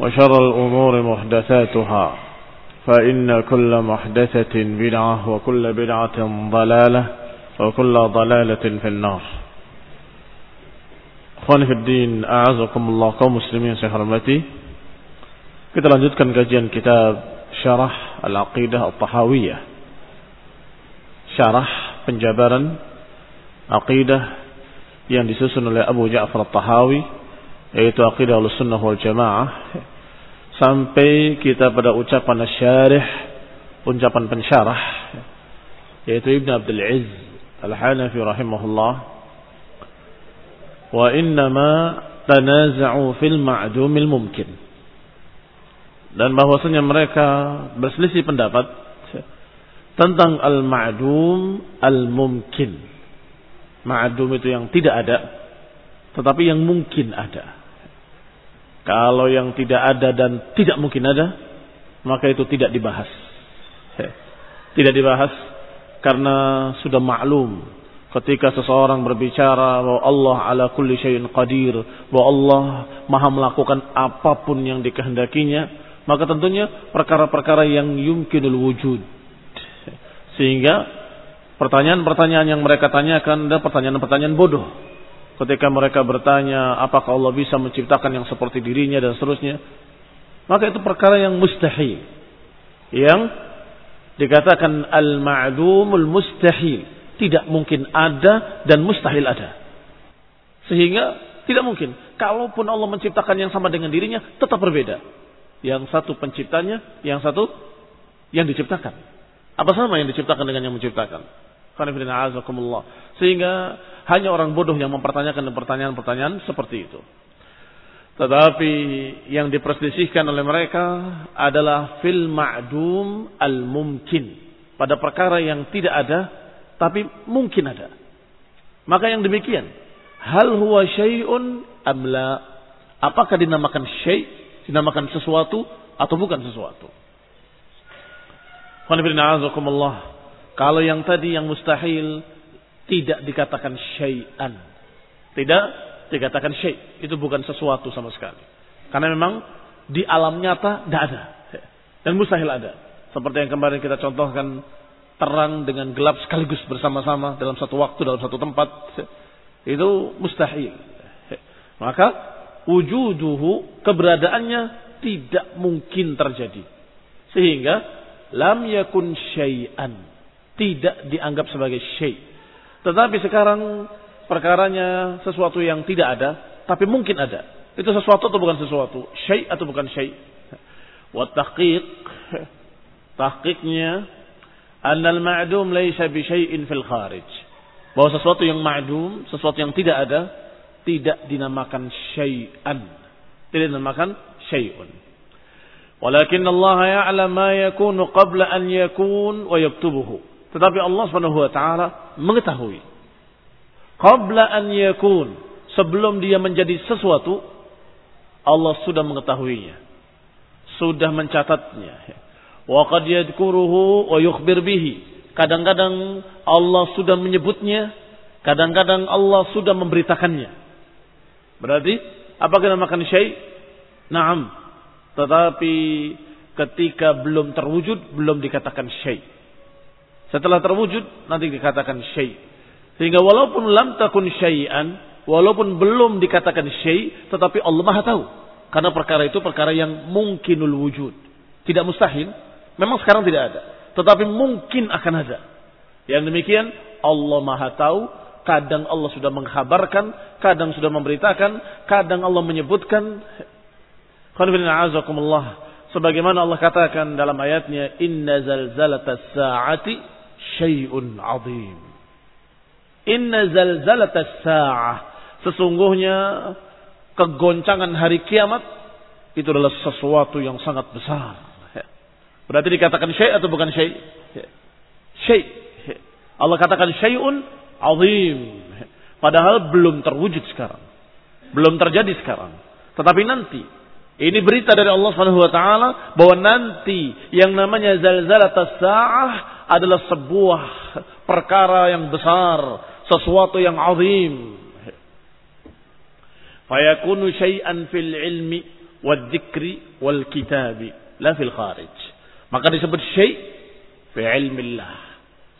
وشر الأمور محدثاتها فإن كل محدثة بدعة وكل بدعة ضلالة وكل ضلالة في النار Ikhwan Fiddin, A'azakumullah kaum muslimin saya hormati Kita lanjutkan kajian kitab Syarah Al-Aqidah Al-Tahawiyah Syarah penjabaran Aqidah yang disusun oleh Abu Ja'far Al-Tahawi Yaitu Aqidah Al-Sunnah Wal Jamaah. Sampai kita pada ucapan syarih Ucapan pensyarah Yaitu Ibn Abdul Izz Al-Hanafi rahimahullah. Wa innama tanaza'u fil ma'dumil mumkin. Dan bahwasanya mereka berselisih pendapat tentang al-ma'dum al-mumkin. Ma'dum itu yang tidak ada tetapi yang mungkin ada kalau yang tidak ada dan tidak mungkin ada maka itu tidak dibahas tidak dibahas karena sudah maklum Ketika seseorang berbicara bahwa Allah ala kulli syai'in qadir, bahwa Allah maha melakukan apa pun yang dikehendakinya, maka tentunya perkara-perkara yang yumkinul wujud. Sehingga pertanyaan-pertanyaan yang mereka tanyakan adalah pertanyaan-pertanyaan bodoh. Ketika mereka bertanya apakah Allah bisa menciptakan yang seperti dirinya dan seterusnya, maka itu perkara yang mustahil. Yang dikatakan al-ma'dumul mustahil tidak mungkin ada dan mustahil ada. Sehingga tidak mungkin. Kalaupun Allah menciptakan yang sama dengan dirinya, tetap berbeda. Yang satu penciptanya, yang satu yang diciptakan. Apa sama yang diciptakan dengan yang menciptakan? Sehingga hanya orang bodoh yang mempertanyakan pertanyaan-pertanyaan seperti itu. Tetapi yang diperselisihkan oleh mereka adalah fil ma'dum al-mumkin. Pada perkara yang tidak ada tapi mungkin ada. Maka yang demikian, hal huwa syai'un amla? Apakah dinamakan syai', dinamakan sesuatu atau bukan sesuatu? Kalau yang tadi yang mustahil tidak dikatakan syai'an. Tidak dikatakan syai', itu bukan sesuatu sama sekali. Karena memang di alam nyata tidak ada. Dan mustahil ada. Seperti yang kemarin kita contohkan terang dengan gelap sekaligus bersama-sama dalam satu waktu dalam satu tempat itu mustahil. Maka wujuduhu keberadaannya tidak mungkin terjadi. Sehingga lam yakun syai'an tidak dianggap sebagai syai'. Tetapi sekarang perkaranya sesuatu yang tidak ada tapi mungkin ada. Itu sesuatu atau bukan sesuatu? Syai' atau bukan syai'? Wa tahqiq tahqiqnya Annal ma'dum laysa bi syai'in fil kharij. Bahwa sesuatu yang ma'dum, sesuatu yang tidak ada, tidak dinamakan syai'an. Tidak dinamakan syai'un. Walakin Allah ya'lam ma yakunu qabla an yakun wa yaktubuhu. Tetapi Allah taala mengetahui qabla an yakun sebelum dia menjadi sesuatu Allah sudah mengetahuinya. Sudah mencatatnya. Wa qad yadhkuruhu wa yukhbir bihi. Kadang-kadang Allah sudah menyebutnya, kadang-kadang Allah sudah memberitakannya. Berarti apakah dinamakan syai? Naam. Tetapi ketika belum terwujud belum dikatakan syai. Setelah terwujud nanti dikatakan syai. Sehingga walaupun lam takun syai'an, walaupun belum dikatakan syai, tetapi Allah Maha tahu. Karena perkara itu perkara yang mungkinul wujud. Tidak mustahil, memang sekarang tidak ada, tetapi mungkin akan ada. Yang demikian Allah Maha tahu, kadang Allah sudah menghabarkan, kadang sudah memberitakan, kadang Allah menyebutkan. Sebagaimana Allah katakan dalam ayatnya, Inna zalzalatas sa'ati syai'un azim. Inna zalzalatas sa'ah. Sesungguhnya kegoncangan hari kiamat itu adalah sesuatu yang sangat besar. Berarti dikatakan syai' atau bukan syai'? Syai'. Allah katakan syai'un azim. Padahal belum terwujud sekarang. Belum terjadi sekarang. Tetapi nanti ini berita dari Allah Subhanahu wa taala bahwa nanti yang namanya zalzalat sa'ah adalah sebuah perkara yang besar, sesuatu yang azim. Fayakunu syai'an fil ilmi wal dzikri wal kitabi la fil kharij. Maka disebut syai' fi ilmillah.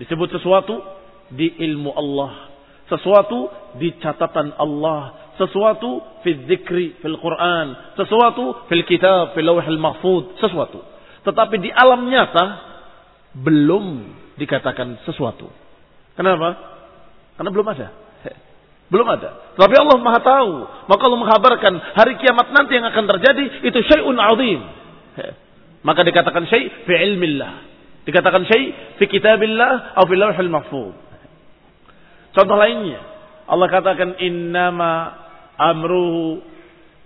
Disebut sesuatu di ilmu Allah. Sesuatu di catatan Allah. Sesuatu fi dzikri fil Quran. Sesuatu fil kitab fil lawhil mahfud. Sesuatu. Tetapi di alam nyata belum dikatakan sesuatu. Kenapa? Karena belum ada. Belum ada. Tapi Allah Maha tahu. Maka Allah menghabarkan hari kiamat nanti yang akan terjadi itu syai'un azim. Maka dikatakan syai' fi ilmillah. Dikatakan syai' fi kitabillah atau fi lauhil mahfuz. Contoh lainnya, Allah katakan innama amruhu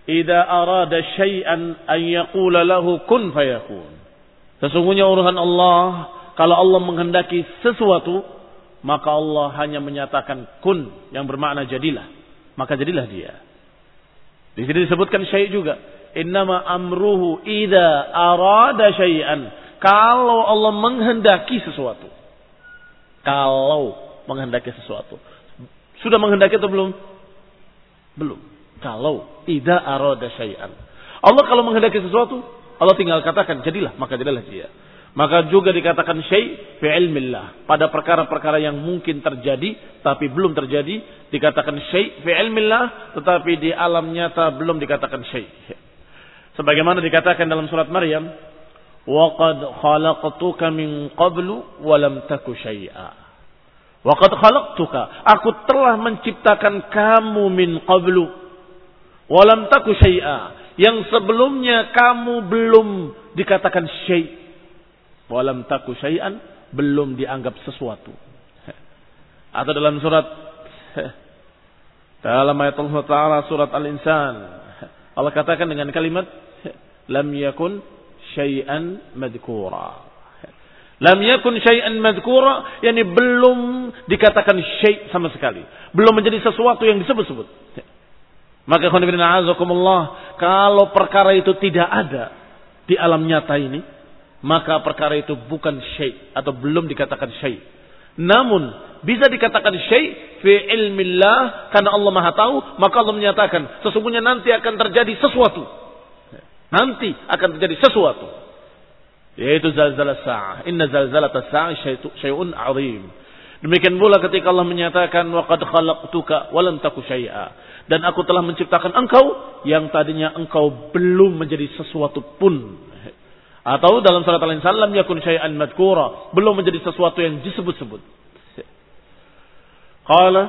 idza arada syai'an an yaqula lahu kun fayakun. Sesungguhnya urusan Allah kalau Allah menghendaki sesuatu maka Allah hanya menyatakan kun yang bermakna jadilah. Maka jadilah dia. Di sini disebutkan syai' juga. Innama amruhu ida arada syai'an. Kalau Allah menghendaki sesuatu. Kalau menghendaki sesuatu. Sudah menghendaki atau belum? Belum. Kalau ida arada syai'an. Allah kalau menghendaki sesuatu, Allah tinggal katakan jadilah, maka jadilah dia. Maka juga dikatakan syai' fi ilmillah. Pada perkara-perkara yang mungkin terjadi tapi belum terjadi dikatakan syai' fi ilmillah tetapi di alam nyata belum dikatakan syai'. Sebagaimana dikatakan dalam surat Maryam, "Wa qad khalaqtuka min qablu wa lam taku syai'a." Wa qad khalaqtuka, aku telah menciptakan kamu min qablu wa lam taku syai'a. Yang sebelumnya kamu belum dikatakan syai' walam taku syai'an belum dianggap sesuatu. Atau dalam surat dalam ayat Allah Taala surat Al-Insan Allah katakan dengan kalimat lam yakun syai'an madkura. Lam yakun syai'an madkura yakni belum dikatakan syai' sama sekali. Belum menjadi sesuatu yang disebut-sebut. Maka kalau perkara itu tidak ada di alam nyata ini, maka perkara itu bukan syai atau belum dikatakan syai. Namun bisa dikatakan syai fi ilmillah karena Allah Maha tahu, maka Allah menyatakan sesungguhnya nanti akan terjadi sesuatu. Nanti akan terjadi sesuatu. Yaitu zalzalah sa'ah. Inna zalzalah sa'ah syai'un azim. Demikian pula ketika Allah menyatakan wa qad khalaqtuka wa lam taku. Dan aku telah menciptakan engkau yang tadinya engkau belum menjadi sesuatu pun. Atau dalam surat Al-Insan lam yakun syai'an madkura, belum menjadi sesuatu yang disebut-sebut. Qala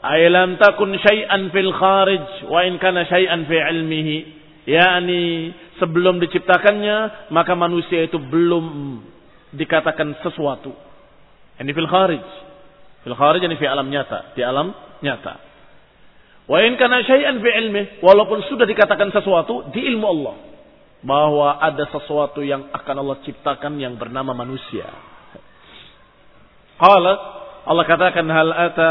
ay lam takun syai'an fil kharij wa in kana syai'an fi ilmihi. Yani sebelum diciptakannya maka manusia itu belum dikatakan sesuatu Ini fil kharij. Fil kharij ini fi alam nyata, di alam nyata. Wa in kana syai'an fi ilmi, walaupun sudah dikatakan sesuatu di ilmu Allah bahwa ada sesuatu yang akan Allah ciptakan yang bernama manusia. Qala Allah katakan hal ata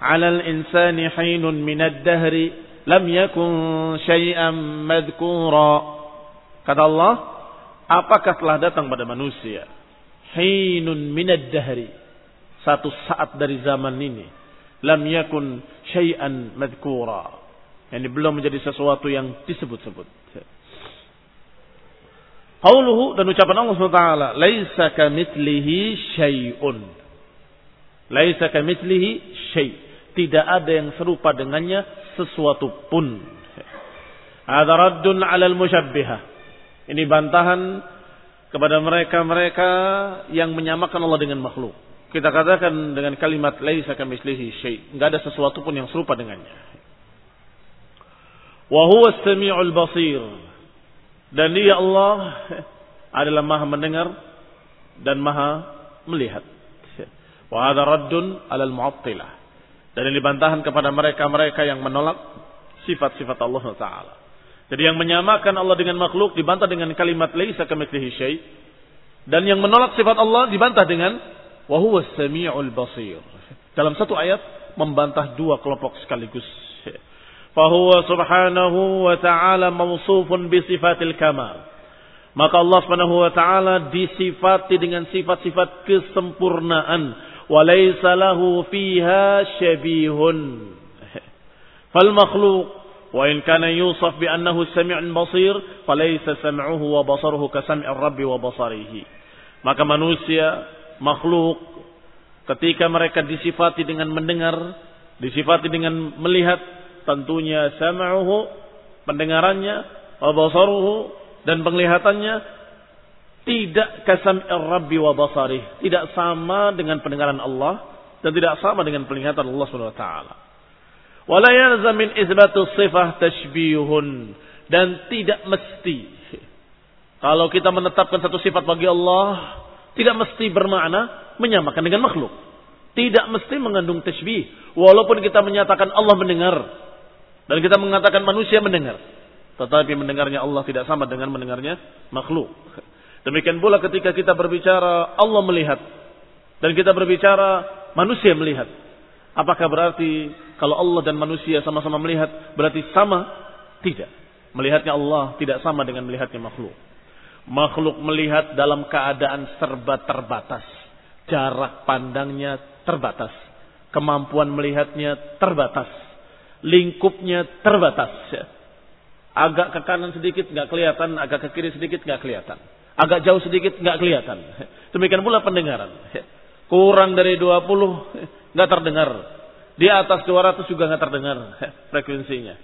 'alal insani hinun minad dahri lam yakun syai'an madhkura. Kata Allah, apakah telah datang pada manusia hinun minad dahri satu saat dari zaman ini lam yakun syai'an madhkura. Ini belum menjadi sesuatu yang disebut-sebut. Qauluhu dan ucapan Allah SWT, "Laisa kamitslihi syai'un." Laisa kamitslihi syai'. Tidak ada yang serupa dengannya sesuatu pun. Ada raddun 'alal musyabbihah. Ini bantahan kepada mereka-mereka yang menyamakan Allah dengan makhluk. Kita katakan dengan kalimat laisa kamitslihi syai'. Enggak ada sesuatu pun yang serupa dengannya. Wa huwa as-sami'ul basir. Dan dia Allah adalah maha mendengar dan maha melihat. Wa hadha raddun alal mu'attilah. Dan ini bantahan kepada mereka-mereka yang menolak sifat-sifat Allah Taala. Jadi yang menyamakan Allah dengan makhluk dibantah dengan kalimat laisa kamitslihi syai. Dan yang menolak sifat Allah dibantah dengan wa huwas samiul basir. Dalam satu ayat membantah dua kelompok sekaligus. Fahuwa subhanahu wa ta'ala mausufun bi sifatil kamal. Maka Allah subhanahu wa ta'ala disifati dengan sifat-sifat kesempurnaan. Walaysa lahu fiha syabihun. Fal makhluk wa in kana yusaf annahu sami'un basir falaysa sam'uhu wa basaruhu ka sam'ir rabbi wa basarihi. Maka manusia, makhluk ketika mereka disifati dengan mendengar, disifati dengan melihat, tentunya sam'uhu pendengarannya wa basaruhu dan penglihatannya tidak kasam rabbi wa basarih, tidak sama dengan pendengaran Allah dan tidak sama dengan penglihatan Allah Subhanahu wa taala. Wala yalzam min isbatu sifah tashbihun dan tidak mesti kalau kita menetapkan satu sifat bagi Allah tidak mesti bermakna menyamakan dengan makhluk. Tidak mesti mengandung tashbih. Walaupun kita menyatakan Allah mendengar. Dan kita mengatakan manusia mendengar. Tetapi mendengarnya Allah tidak sama dengan mendengarnya makhluk. Demikian pula ketika kita berbicara Allah melihat. Dan kita berbicara manusia melihat. Apakah berarti kalau Allah dan manusia sama-sama melihat berarti sama? Tidak. Melihatnya Allah tidak sama dengan melihatnya makhluk. Makhluk melihat dalam keadaan serba terbatas. Jarak pandangnya terbatas. Kemampuan melihatnya terbatas. Lingkupnya terbatas Agak ke kanan sedikit nggak kelihatan, agak ke kiri sedikit nggak kelihatan. Agak jauh sedikit nggak kelihatan. Demikian pula pendengaran. Kurang dari 20 nggak terdengar. Di atas 200 juga nggak terdengar frekuensinya.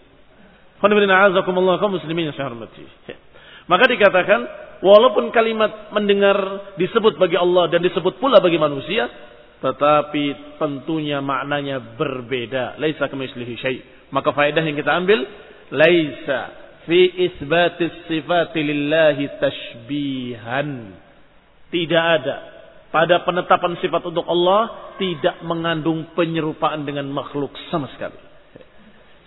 muslimin Maka dikatakan walaupun kalimat mendengar disebut bagi Allah dan disebut pula bagi manusia, tetapi tentunya maknanya berbeda. Laisa kamitslihi syai. Maka faedah yang kita ambil laisa fi isbatis sifati lillahi tashbihan. Tidak ada pada penetapan sifat untuk Allah tidak mengandung penyerupaan dengan makhluk sama sekali.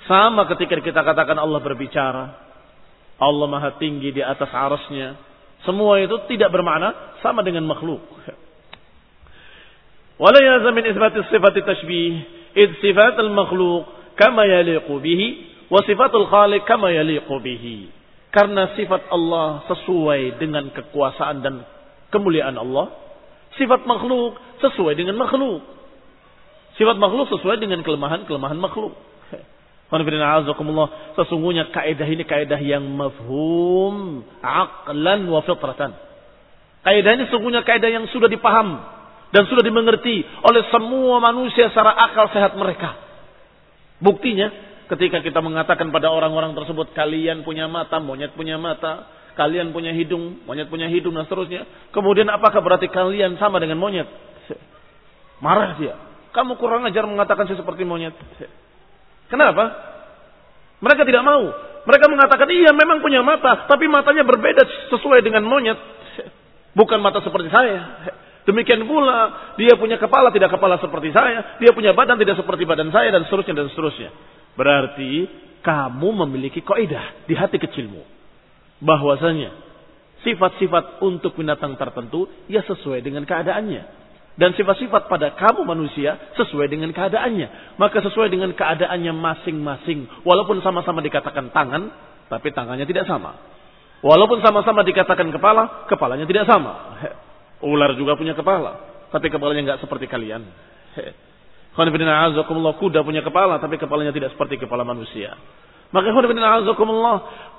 Sama ketika kita katakan Allah berbicara, Allah maha tinggi di atas arasnya. Semua itu tidak bermakna sama dengan makhluk. Wala yazam min isbatis sifat tashbih, id sifat al-makhluk kama yaliqu bihi Wa sifatul khaliq kama yaliqu bihi. Karena sifat Allah sesuai dengan kekuasaan dan kemuliaan Allah. Sifat makhluk sesuai dengan makhluk. Sifat makhluk sesuai dengan kelemahan-kelemahan makhluk. Sesungguhnya kaidah ini kaidah yang mafhum aqlan wa fitratan. Kaidah ini sesungguhnya kaidah yang sudah dipaham dan sudah dimengerti oleh semua manusia secara akal sehat mereka. Buktinya Ketika kita mengatakan pada orang-orang tersebut, kalian punya mata, monyet punya mata, kalian punya hidung, monyet punya hidung, dan seterusnya. Kemudian apakah berarti kalian sama dengan monyet? Marah dia. Kamu kurang ajar mengatakan saya seperti monyet. Kenapa? Mereka tidak mau. Mereka mengatakan, iya memang punya mata, tapi matanya berbeda sesuai dengan monyet. Bukan mata seperti saya. Demikian pula dia punya kepala tidak kepala seperti saya, dia punya badan tidak seperti badan saya dan seterusnya dan seterusnya. Berarti kamu memiliki kaidah di hati kecilmu bahwasanya sifat-sifat untuk binatang tertentu ya sesuai dengan keadaannya dan sifat-sifat pada kamu manusia sesuai dengan keadaannya. Maka sesuai dengan keadaannya masing-masing. Walaupun sama-sama dikatakan tangan, tapi tangannya tidak sama. Walaupun sama-sama dikatakan kepala, kepalanya tidak sama. Ular juga punya kepala, tapi kepalanya nggak seperti kalian. kuda punya kepala, tapi kepalanya tidak seperti kepala manusia. Maka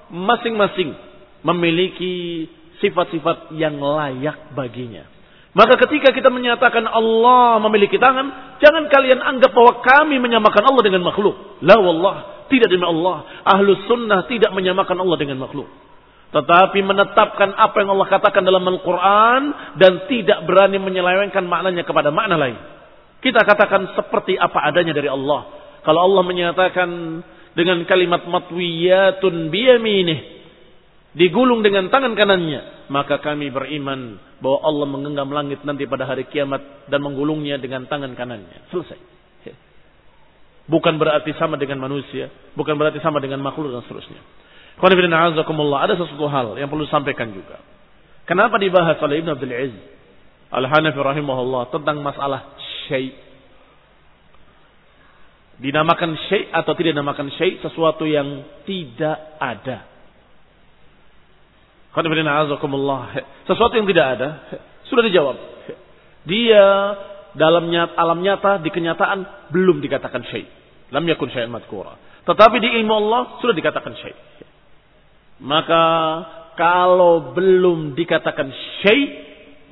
masing-masing memiliki sifat-sifat yang layak baginya. Maka ketika kita menyatakan Allah memiliki tangan, jangan kalian anggap bahwa kami menyamakan Allah dengan makhluk. La wallah, tidak demi Allah. Ahlus sunnah tidak menyamakan Allah dengan makhluk. Tetapi menetapkan apa yang Allah katakan dalam Al-Quran dan tidak berani menyelewengkan maknanya kepada makna lain. Kita katakan seperti apa adanya dari Allah. Kalau Allah menyatakan dengan kalimat matwiyatun biyaminih digulung dengan tangan kanannya, maka kami beriman bahwa Allah menggenggam langit nanti pada hari kiamat dan menggulungnya dengan tangan kanannya. Selesai. Bukan berarti sama dengan manusia, bukan berarti sama dengan makhluk dan seterusnya. Ada sesuatu hal yang perlu disampaikan juga. Kenapa dibahas oleh Ibn Abdul Aziz Al-Hanafi rahimahullah tentang masalah syai' dinamakan syai' atau tidak dinamakan syai' sesuatu yang tidak ada sesuatu yang tidak ada sudah dijawab. Dia dalam nyata, alam nyata di kenyataan belum dikatakan syai. Lam yakun madkura. Tetapi di ilmu Allah sudah dikatakan syai. Maka kalau belum dikatakan syai,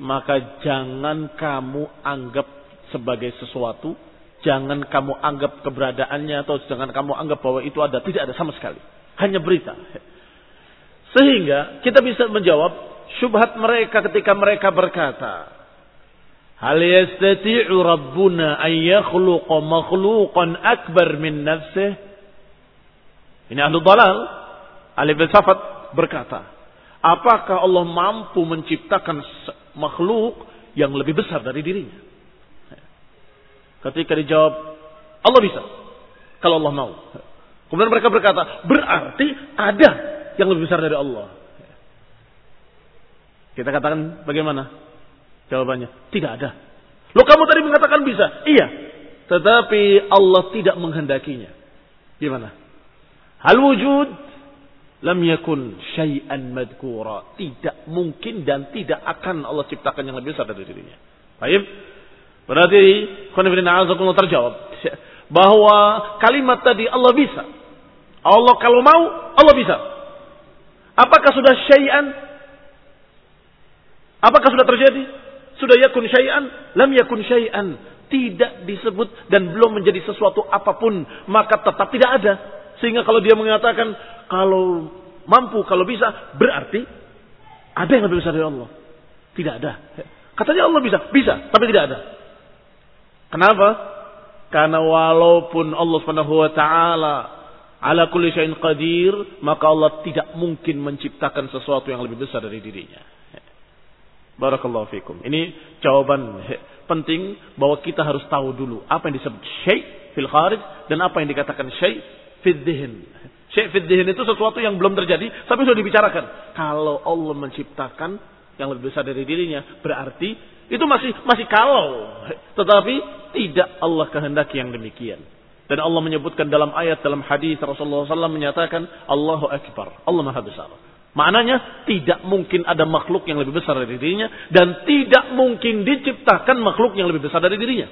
maka jangan kamu anggap sebagai sesuatu, jangan kamu anggap keberadaannya atau jangan kamu anggap bahwa itu ada, tidak ada sama sekali. Hanya berita. Sehingga kita bisa menjawab syubhat mereka ketika mereka berkata, Hal yastati'u rabbuna an yakhluqa makhluqan akbar min nafsih? Ini ahlu dalal. Ali bin Safat berkata, apakah Allah mampu menciptakan makhluk yang lebih besar dari dirinya? Ketika dijawab, Allah bisa. Kalau Allah mau. Kemudian mereka berkata, berarti ada yang lebih besar dari Allah. Kita katakan bagaimana? Jawabannya, tidak ada. Lo kamu tadi mengatakan bisa. Iya. Tetapi Allah tidak menghendakinya. Gimana? Hal wujud lam yakun syai'an madkura. Tidak mungkin dan tidak akan Allah ciptakan yang lebih besar dari dirinya. Baik. Berarti khonifidina terjawab bahwa kalimat tadi Allah bisa. Allah kalau mau Allah bisa. Apakah sudah syai'an? Apakah sudah terjadi? Sudah yakun syai'an? Lam yakun syai'an. Tidak disebut dan belum menjadi sesuatu apa pun. Maka tetap tidak ada. Sehingga kalau dia mengatakan kalau mampu, kalau bisa, berarti ada yang lebih besar dari Allah. Tidak ada. Katanya Allah bisa, bisa, tapi tidak ada. Kenapa? Karena walaupun Allah Subhanahu wa ala kulli syai'in qadir, maka Allah tidak mungkin menciptakan sesuatu yang lebih besar dari dirinya. Barakallahu fikum. Ini jawaban penting bahwa kita harus tahu dulu apa yang disebut syai' fil kharij dan apa yang dikatakan syai' fil dhihn. Syai' fil itu sesuatu yang belum terjadi tapi sudah dibicarakan. Kalau Allah menciptakan yang lebih besar dari dirinya, berarti itu masih masih kalau, tetapi tidak Allah kehendaki yang demikian. Dan Allah menyebutkan dalam ayat dalam hadis Rasulullah SAW menyatakan Allahu Akbar. Allah Maha Besar. Maknanya tidak mungkin ada makhluk yang lebih besar dari dirinya dan tidak mungkin diciptakan makhluk yang lebih besar dari dirinya.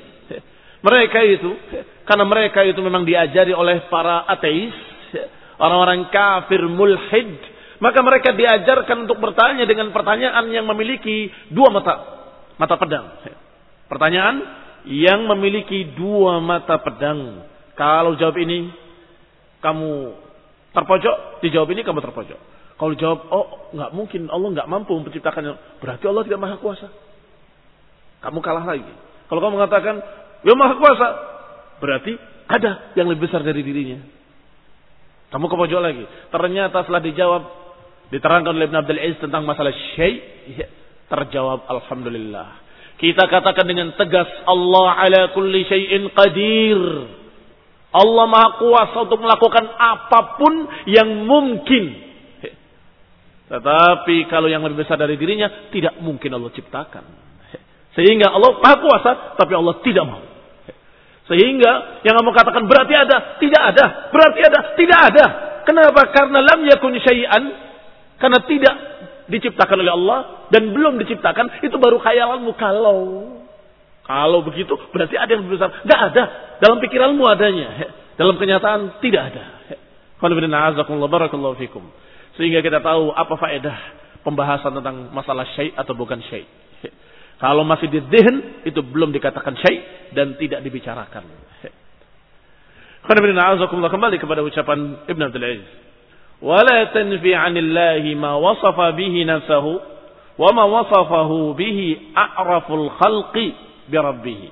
Mereka itu karena mereka itu memang diajari oleh para ateis, orang-orang kafir mulhid, maka mereka diajarkan untuk bertanya dengan pertanyaan yang memiliki dua mata mata pedang. Pertanyaan yang memiliki dua mata pedang. Kalau jawab ini, kamu terpojok, dijawab ini kamu terpojok. Kalau jawab, oh nggak mungkin, Allah nggak mampu menciptakannya, berarti Allah tidak maha kuasa. Kamu kalah lagi. Kalau kamu mengatakan, ya maha kuasa, berarti ada yang lebih besar dari dirinya. Kamu ke pojok lagi. Ternyata setelah dijawab, diterangkan oleh Ibn Abdul Aziz tentang masalah syai, ya, terjawab Alhamdulillah. Kita katakan dengan tegas Allah ala kulli syai'in qadir. Allah maha kuasa untuk melakukan apa pun yang mungkin. Tetapi kalau yang lebih besar dari dirinya, tidak mungkin Allah ciptakan. Sehingga Allah maha kuasa, tapi Allah tidak mau. Sehingga yang kamu katakan berarti ada, tidak ada. Berarti ada, tidak ada. Kenapa? Karena lam yakun syai'an. Karena tidak diciptakan oleh Allah dan belum diciptakan itu baru khayalanmu kalau kalau begitu berarti ada yang lebih besar. Tidak ada. Dalam pikiranmu adanya. Dalam kenyataan tidak ada. Sehingga kita tahu apa faedah pembahasan tentang masalah syai atau bukan syai. Kalau masih di dhihn itu belum dikatakan syai dan tidak dibicarakan. Kembali kepada ucapan Ibn Abdul Aziz. ولا تنفي عن الله ما وصف به نفسه وما وصفه به أعرف الخلق birabbih.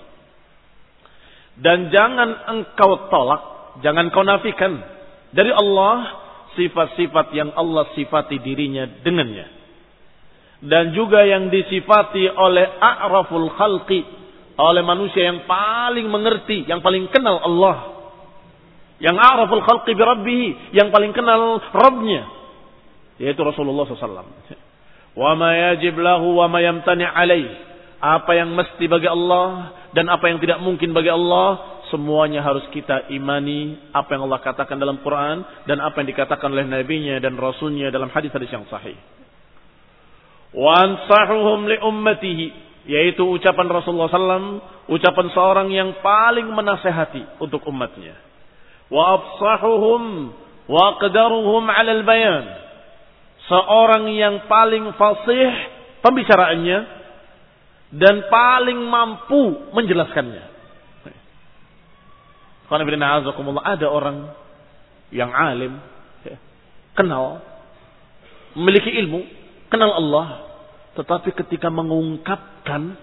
Dan jangan engkau tolak, jangan kau nafikan dari Allah sifat-sifat yang Allah sifati dirinya dengannya. Dan juga yang disifati oleh a'raful khalqi, oleh manusia yang paling mengerti, yang paling kenal Allah. Yang a'raful khalqi birabbih, yang paling kenal Rabbnya. Yaitu Rasulullah SAW. Wa ma yajib lahu wa ma yamtani alaih apa yang mesti bagi Allah dan apa yang tidak mungkin bagi Allah, semuanya harus kita imani apa yang Allah katakan dalam Quran dan apa yang dikatakan oleh nabinya dan rasulnya dalam hadis-hadis yang sahih. Wa ansahuhum li ummatihi yaitu ucapan Rasulullah SAW, ucapan seorang yang paling menasehati untuk umatnya wa afsahuhum wa aqdaruhum 'ala al-bayan. Seorang yang paling fasih pembicaraannya dan paling mampu menjelaskannya. Ada orang yang alim, kenal, memiliki ilmu, kenal Allah, tetapi ketika mengungkapkan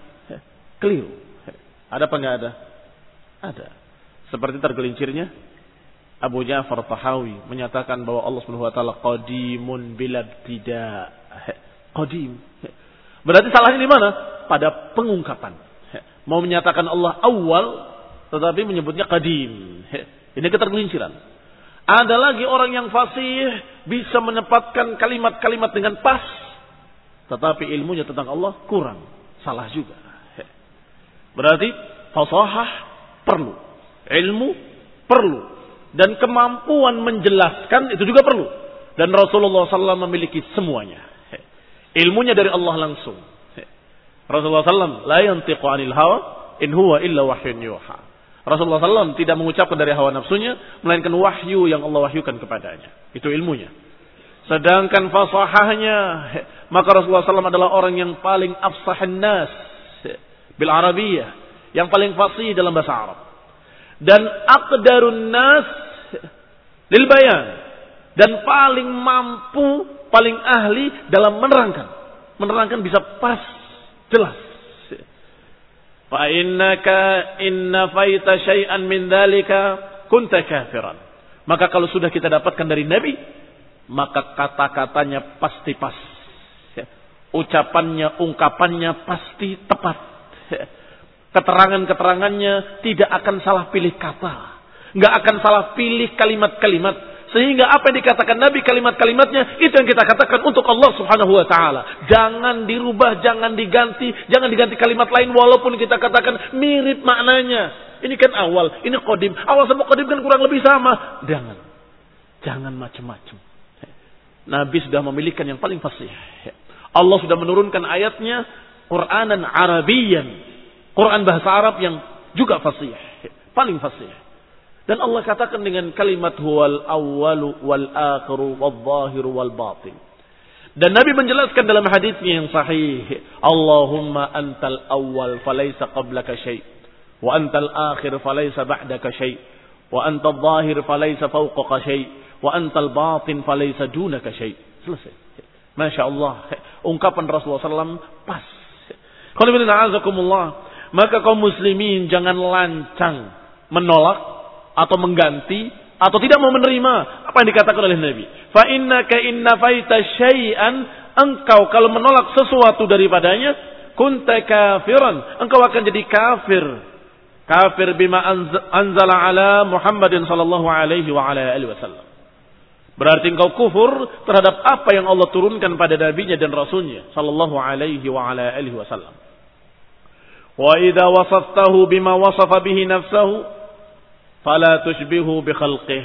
keliru. Ada apa enggak ada? Ada. Seperti tergelincirnya Abu Ja'far Tahawi menyatakan bahwa Allah Subhanahu wa taala qadimun bila tidak qadim. Berarti salahnya di mana? Pada pengungkapan. Mau menyatakan Allah awal tetapi menyebutnya qadim. Ini ketergelinciran. Ada lagi orang yang fasih bisa menempatkan kalimat-kalimat dengan pas tetapi ilmunya tentang Allah kurang. Salah juga. Berarti fasahah perlu. Ilmu perlu dan kemampuan menjelaskan itu juga perlu. Dan Rasulullah SAW memiliki semuanya. Ilmunya dari Allah langsung. Rasulullah SAW la yantiqu anil hawa in huwa illa wahyun yuha. Rasulullah SAW tidak mengucapkan dari hawa nafsunya, melainkan wahyu yang Allah wahyukan kepadanya. Itu ilmunya. Sedangkan fasahahnya, maka Rasulullah SAW adalah orang yang paling afsahan nas bil Arabiyah, yang paling fasih dalam bahasa Arab. Dan aqdarun nas lil bayan dan paling mampu, paling ahli dalam menerangkan. Menerangkan bisa pas, jelas. Fa innaka inna faita syai'an min dzalika kunta kafiran. Maka kalau sudah kita dapatkan dari Nabi, maka kata-katanya pasti pas. Ucapannya, ungkapannya pasti tepat. Keterangan-keterangannya tidak akan salah pilih kata nggak akan salah pilih kalimat-kalimat. Sehingga apa yang dikatakan Nabi kalimat-kalimatnya itu yang kita katakan untuk Allah Subhanahu wa taala. Jangan dirubah, jangan diganti, jangan diganti kalimat lain walaupun kita katakan mirip maknanya. Ini kan awal, ini kodim. Awal sama kodim kan kurang lebih sama. Jangan. Jangan macam-macam. Nabi sudah memilihkan yang paling fasih. Allah sudah menurunkan ayatnya Quranan Arabian. Quran bahasa Arab yang juga fasih. Paling fasih. Dan Allah katakan dengan kalimat huwal awwalu wal akhiru wal zahiru wal batin. Dan Nabi menjelaskan dalam hadisnya yang sahih, Allahumma antal awwal falaysa qablaka syai' wa antal akhir falaysa ba'daka syai' wa antal zahir falaysa fawqaka syai' wa antal batin falaysa dunaka syai'. Selesai. Masya Allah. Ungkapan Rasulullah SAW pas. Kalau maka kaum muslimin jangan lancang menolak atau mengganti atau tidak mau menerima apa yang dikatakan oleh Nabi. Fa innaka inna faita syai'an engkau kalau menolak sesuatu daripadanya kunta kafiran. Engkau akan jadi kafir. Kafir bima anzala ala Muhammadin sallallahu alaihi wa ala alihi wasallam. Berarti engkau kufur terhadap apa yang Allah turunkan pada nabinya dan rasulnya sallallahu alaihi wa ala alihi wasallam. Wa idza wasaftahu bima wasafa bihi nafsahu fala tushbihu bi khalqih.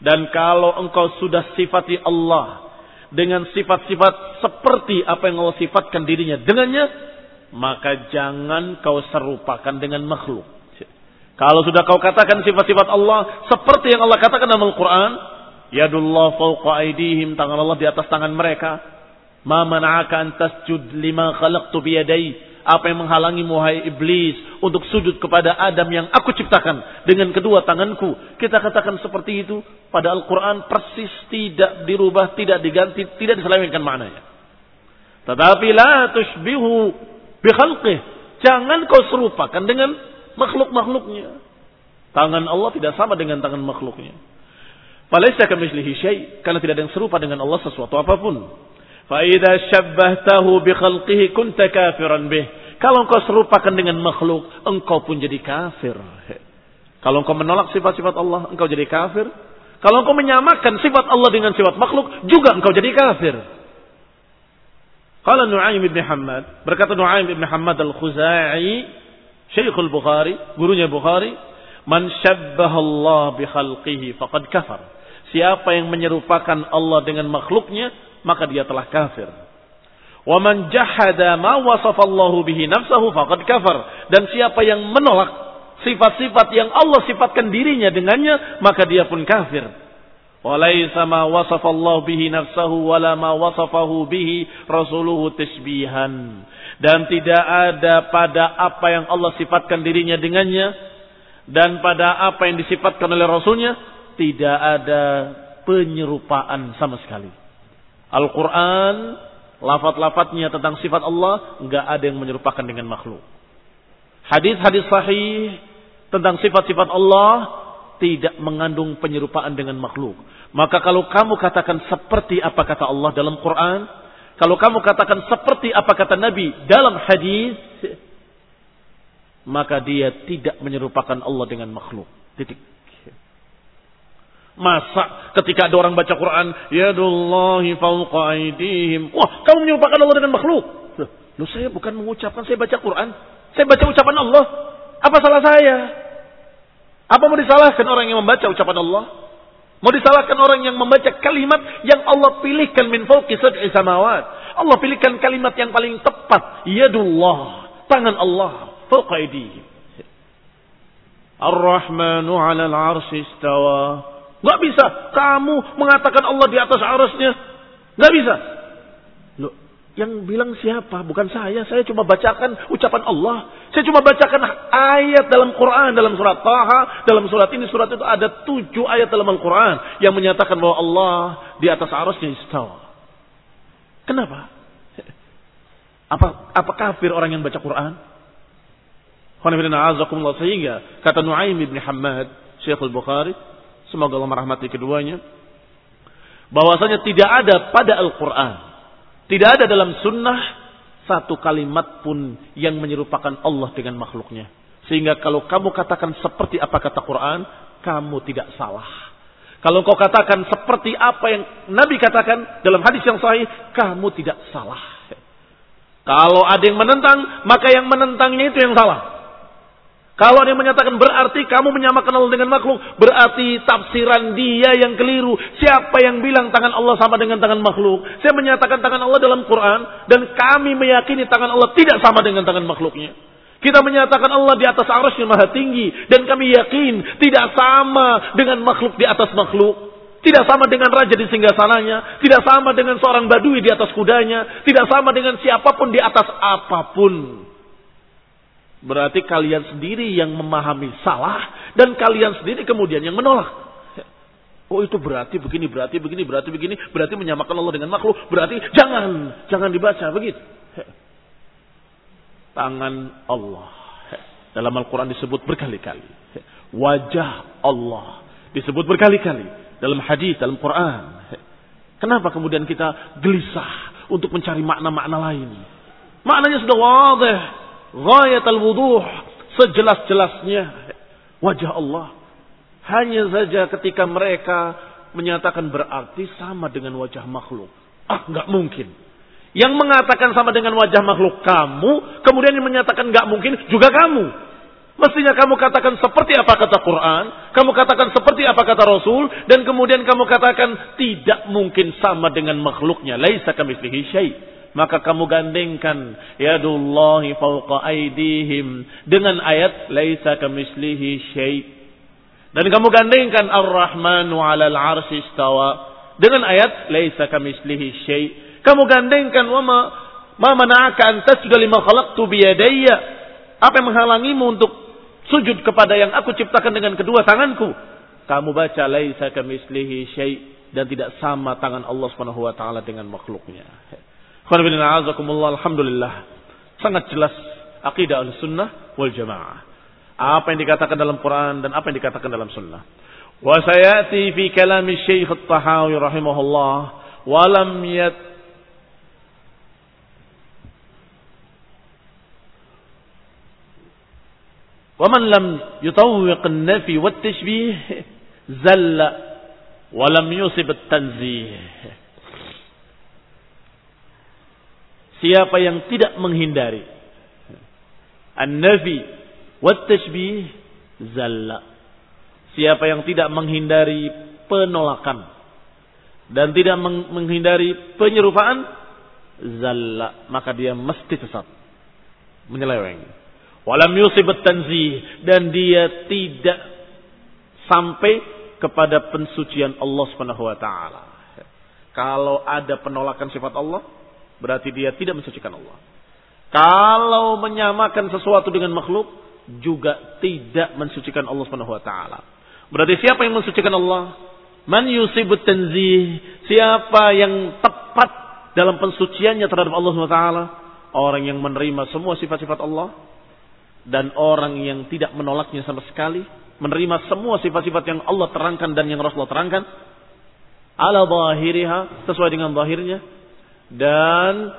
Dan kalau engkau sudah sifati Allah dengan sifat-sifat seperti apa yang Allah sifatkan dirinya dengannya, maka jangan kau serupakan dengan makhluk. Kalau sudah kau katakan sifat-sifat Allah seperti yang Allah katakan dalam Al-Quran, Yadullah fauqa aidihim, tangan Allah di atas tangan mereka. Ma mana'aka an tasjud lima khalaqtu biyadai. Apa yang menghalangi muhai iblis untuk sujud kepada Adam yang aku ciptakan dengan kedua tanganku. Kita katakan seperti itu pada Al-Quran persis tidak dirubah, tidak diganti, tidak diselewengkan maknanya. Tetapi la tushbihu bikhalqih. Jangan kau serupakan dengan makhluk-makhluknya. Tangan Allah tidak sama dengan tangan makhluknya. Falaisa kamitslihi syai, karena tidak ada yang serupa dengan Allah sesuatu apa pun. Fa idza syabbahtahu bi khalqihi kunta kafiran bih. Kalau engkau serupakan dengan makhluk, engkau pun jadi kafir. Kalau engkau menolak sifat-sifat Allah, engkau jadi kafir. Kalau engkau menyamakan sifat Allah dengan sifat makhluk, juga engkau jadi kafir. Qala Nu'aim bin Hamad, berkata Nu'aim bin Hamad al-Khuzai, Syekhul Bukhari, gurunya Bukhari, man syabbaha Allah bi khalqihi faqad kafar. Siapa yang menyerupakan Allah dengan makhluknya, maka dia telah kafir. Wa man jahada ma wasafa Allah bihi nafsahu faqad kafar. Dan siapa yang menolak sifat-sifat yang Allah sifatkan dirinya dengannya, maka dia pun kafir. Walaysa ma wasafa Allah bihi nafsahu wala ma wasafahu bihi rasuluhu tasbihan dan tidak ada pada apa yang Allah sifatkan dirinya dengannya dan pada apa yang disifatkan oleh Rasulnya tidak ada penyerupaan sama sekali. Al-Quran, lafat-lafatnya tentang sifat Allah, nggak ada yang menyerupakan dengan makhluk. Hadis-hadis sahih tentang sifat-sifat Allah tidak mengandung penyerupaan dengan makhluk. Maka kalau kamu katakan seperti apa kata Allah dalam Quran, kalau kamu katakan seperti apa kata Nabi dalam hadis, maka dia tidak menyerupakan Allah dengan makhluk. Titik. Masa ketika ada orang baca Quran, yadullahi fauqa aidihim. Wah, kamu menyerupakan Allah dengan makhluk. Loh, saya bukan mengucapkan, saya baca Quran. Saya baca ucapan Allah. Apa salah saya? Apa mau disalahkan orang yang membaca ucapan Allah? Mau disalahkan orang yang membaca kalimat yang Allah pilihkan min fauqi sab'i samawat. Allah pilihkan kalimat yang paling tepat. Yadullah. Tangan Allah. Fauqa aidihim. Ar-Rahmanu 'ala al-'arsy istawa. Gak bisa kamu mengatakan Allah di atas arasnya. Gak bisa. Loh, yang bilang siapa? Bukan saya. Saya cuma bacakan ucapan Allah. Saya cuma bacakan ayat dalam Quran. Dalam surat Taha. Dalam surat ini, surat itu. Ada tujuh ayat dalam Al-Quran. Yang menyatakan bahwa Allah di atas arasnya istawa. Kenapa? Apa, apa kafir orang yang baca Quran? Sehingga kata Nuaim bin Hamad, Syekhul Bukhari, semoga Allah merahmati keduanya, bahwasanya tidak ada pada Al-Quran tidak ada dalam sunnah satu kalimat pun yang menyerupakan Allah dengan makhluknya. Sehingga kalau kamu katakan seperti apa kata Quran, kamu tidak salah. Kalau kau katakan seperti apa yang Nabi katakan dalam hadis yang sahih, kamu tidak salah. Kalau ada yang menentang, maka yang menentangnya itu yang salah. Kalau dia menyatakan berarti kamu menyamakan Allah dengan makhluk, berarti tafsiran dia yang keliru. Siapa yang bilang tangan Allah sama dengan tangan makhluk? Saya menyatakan tangan Allah dalam Quran dan kami meyakini tangan Allah tidak sama dengan tangan makhluknya. Kita menyatakan Allah di atas arasnya maha tinggi dan kami yakin tidak sama dengan makhluk di atas makhluk. Tidak sama dengan raja di singgasananya, tidak sama dengan seorang badui di atas kudanya, tidak sama dengan siapa pun di atas apa pun. Berarti kalian sendiri yang memahami salah dan kalian sendiri kemudian yang menolak. Oh itu berarti begini, berarti begini, berarti begini, berarti menyamakan Allah dengan makhluk. Berarti jangan, jangan dibaca begitu. Tangan Allah. Dalam Al-Quran disebut berkali-kali. Wajah Allah disebut berkali-kali. Dalam hadis, dalam Quran. Kenapa kemudian kita gelisah untuk mencari makna-makna lain? Maknanya sudah wadih. Ghayat al-wuduh. Sejelas-jelasnya. Wajah Allah. Hanya saja ketika mereka menyatakan berarti sama dengan wajah makhluk. Ah, nggak mungkin. Yang mengatakan sama dengan wajah makhluk kamu, kemudian yang menyatakan nggak mungkin juga kamu. Mestinya kamu katakan seperti apa kata Quran, kamu katakan seperti apa kata Rasul, dan kemudian kamu katakan tidak mungkin sama dengan makhluknya. Laisa kamitslihi syai. Maka kamu gandengkan yadullahi fawqa aidihim dengan ayat laisa kamitslihi syai. Dan kamu gandengkan Ar-Rahmanu 'alal 'arsy istawa dengan ayat laisa kamitslihi syai. Kamu gandengkan wa ma ma mana'aka an tasjuda lima khalaqtu biyadayya. Apa yang menghalangimu untuk sujud kepada yang aku ciptakan dengan kedua tanganku. Kamu baca laisa kamislihi syai dan tidak sama tangan Allah Subhanahu wa taala dengan makhluknya. Alhamdulillah. Sangat jelas akidah al-sunnah wal jamaah. Apa yang dikatakan dalam Quran dan apa yang dikatakan dalam sunnah. Wa sayati fi kalami Syekh At-Tahawi rahimahullah wa lam yat ومن لم يطوق النفي والتشبيه زل ولم يصب التنزيه Siapa yang tidak menghindari An-nafi wat-tashbih zalla. Siapa yang tidak menghindari penolakan dan tidak menghindari penyerupaan zalla, maka dia mesti sesat. Menyeleweng. Walam yusibat tanzih dan dia tidak sampai kepada pensucian Allah Subhanahu wa taala. Kalau ada penolakan sifat Allah, berarti dia tidak mensucikan Allah. Kalau menyamakan sesuatu dengan makhluk, juga tidak mensucikan Allah taala. Berarti siapa yang mensucikan Allah? Man yusibut tanzih. Siapa yang tepat dalam pensuciannya terhadap Allah taala? Orang yang menerima semua sifat-sifat Allah dan orang yang tidak menolaknya sama sekali, menerima semua sifat-sifat yang Allah terangkan dan yang Rasulullah terangkan, ala zahiriha, sesuai dengan zahirnya, dan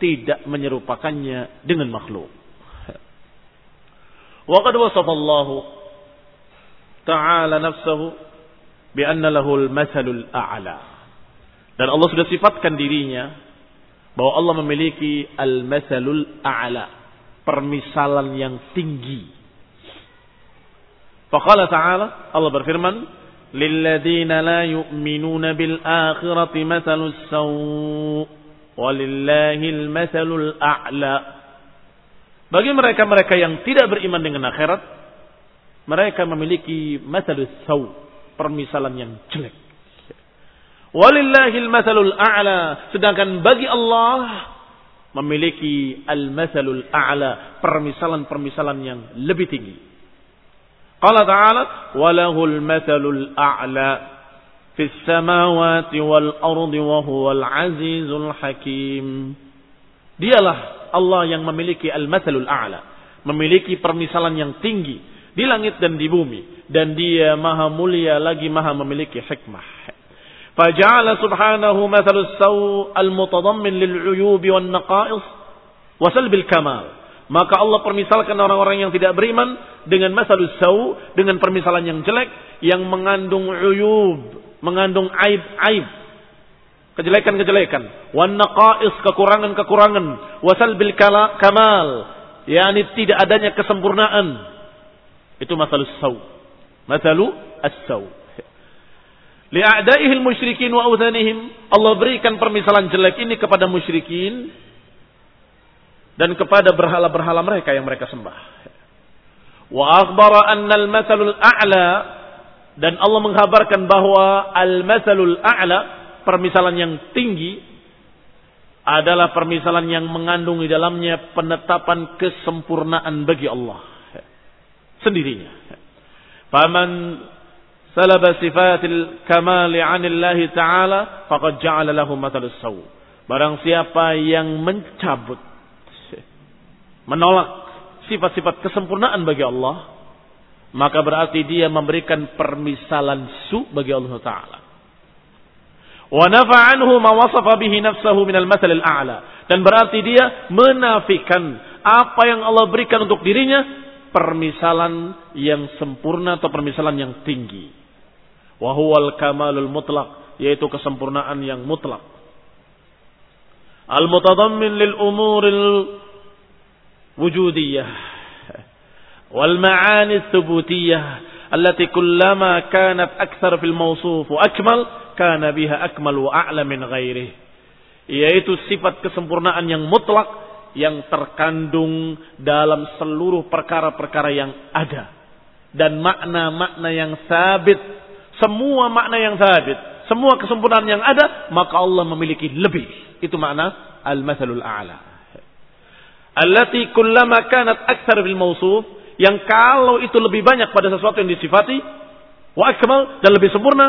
tidak menyerupakannya dengan makhluk. Wa qad wasafa Allah Ta'ala nafsahu bi anna lahul mathalul a'la. Dan Allah sudah sifatkan dirinya bahwa Allah memiliki al-mathalul a'la permisalan yang tinggi. Faqala ta'ala, Allah berfirman, "Lilladzina la yu'minuna bil akhirati mathalus saw' walillahil mathalul a'la." Bagi mereka-mereka yang tidak beriman dengan akhirat, mereka memiliki mathalus saw', permisalan yang jelek. Walillahil mathalul a'la, sedangkan bagi Allah memiliki al-mathalul a'la, permisalan-permisalan yang lebih tinggi. Qala ta'ala, "Walahul mathalul a'la fis samawati wal ardi wa huwal azizul hakim." Dialah Allah yang memiliki al-mathalul a'la, memiliki permisalan yang tinggi di langit dan di bumi dan dia maha mulia lagi maha memiliki hikmah. فجعل سبحانه مثل السوء المتضمن للعيوب والنقائص وسلب الكمال maka Allah permisalkan orang-orang yang tidak beriman dengan masalus sau dengan permisalan yang jelek yang mengandung uyub mengandung aib-aib. Kejelekan-kejelekan. Wan naqais kekurangan-kekurangan. Wasal bil kamal. Yakni tidak adanya kesempurnaan. Itu masalus sau masalu as-sau li'a'daihil musyrikin wa awthanihim Allah berikan permisalan jelek ini kepada musyrikin dan kepada berhala-berhala mereka yang mereka sembah. Wa akhbara anna al-mathalul a'la dan Allah menghabarkan bahwa al-mathalul a'la permisalan yang tinggi adalah permisalan yang mengandung di dalamnya penetapan kesempurnaan bagi Allah sendirinya. Faman salaba sifatil kamali anillahi ta'ala faqad ja'ala lahu mathalus saw. Barang siapa yang mencabut menolak sifat-sifat kesempurnaan bagi Allah, maka berarti dia memberikan permisalan su bagi Allah taala. Wa nafa anhu ma wasafa bihi nafsahu minal mathal al-a'la. Dan berarti dia menafikan apa yang Allah berikan untuk dirinya permisalan yang sempurna atau permisalan yang tinggi. Wa huwal kamalul mutlak, yaitu kesempurnaan yang mutlak. Al-mutadammin lil umuril wujudiyah wal ma'ani thubutiyah allati kullama kanat akthar fil mawsuf wa akmal kana biha akmal wa a'la min. Yaitu sifat kesempurnaan yang mutlak yang terkandung dalam seluruh perkara-perkara yang ada dan makna-makna yang sabit, semua makna yang sabit, semua kesempurnaan yang ada, maka Allah memiliki lebih. Itu makna al-mathalul a'la. Allati kullama kanat aktsar bil mawsuf yang kalau itu lebih banyak pada sesuatu yang disifati wa akmal dan lebih sempurna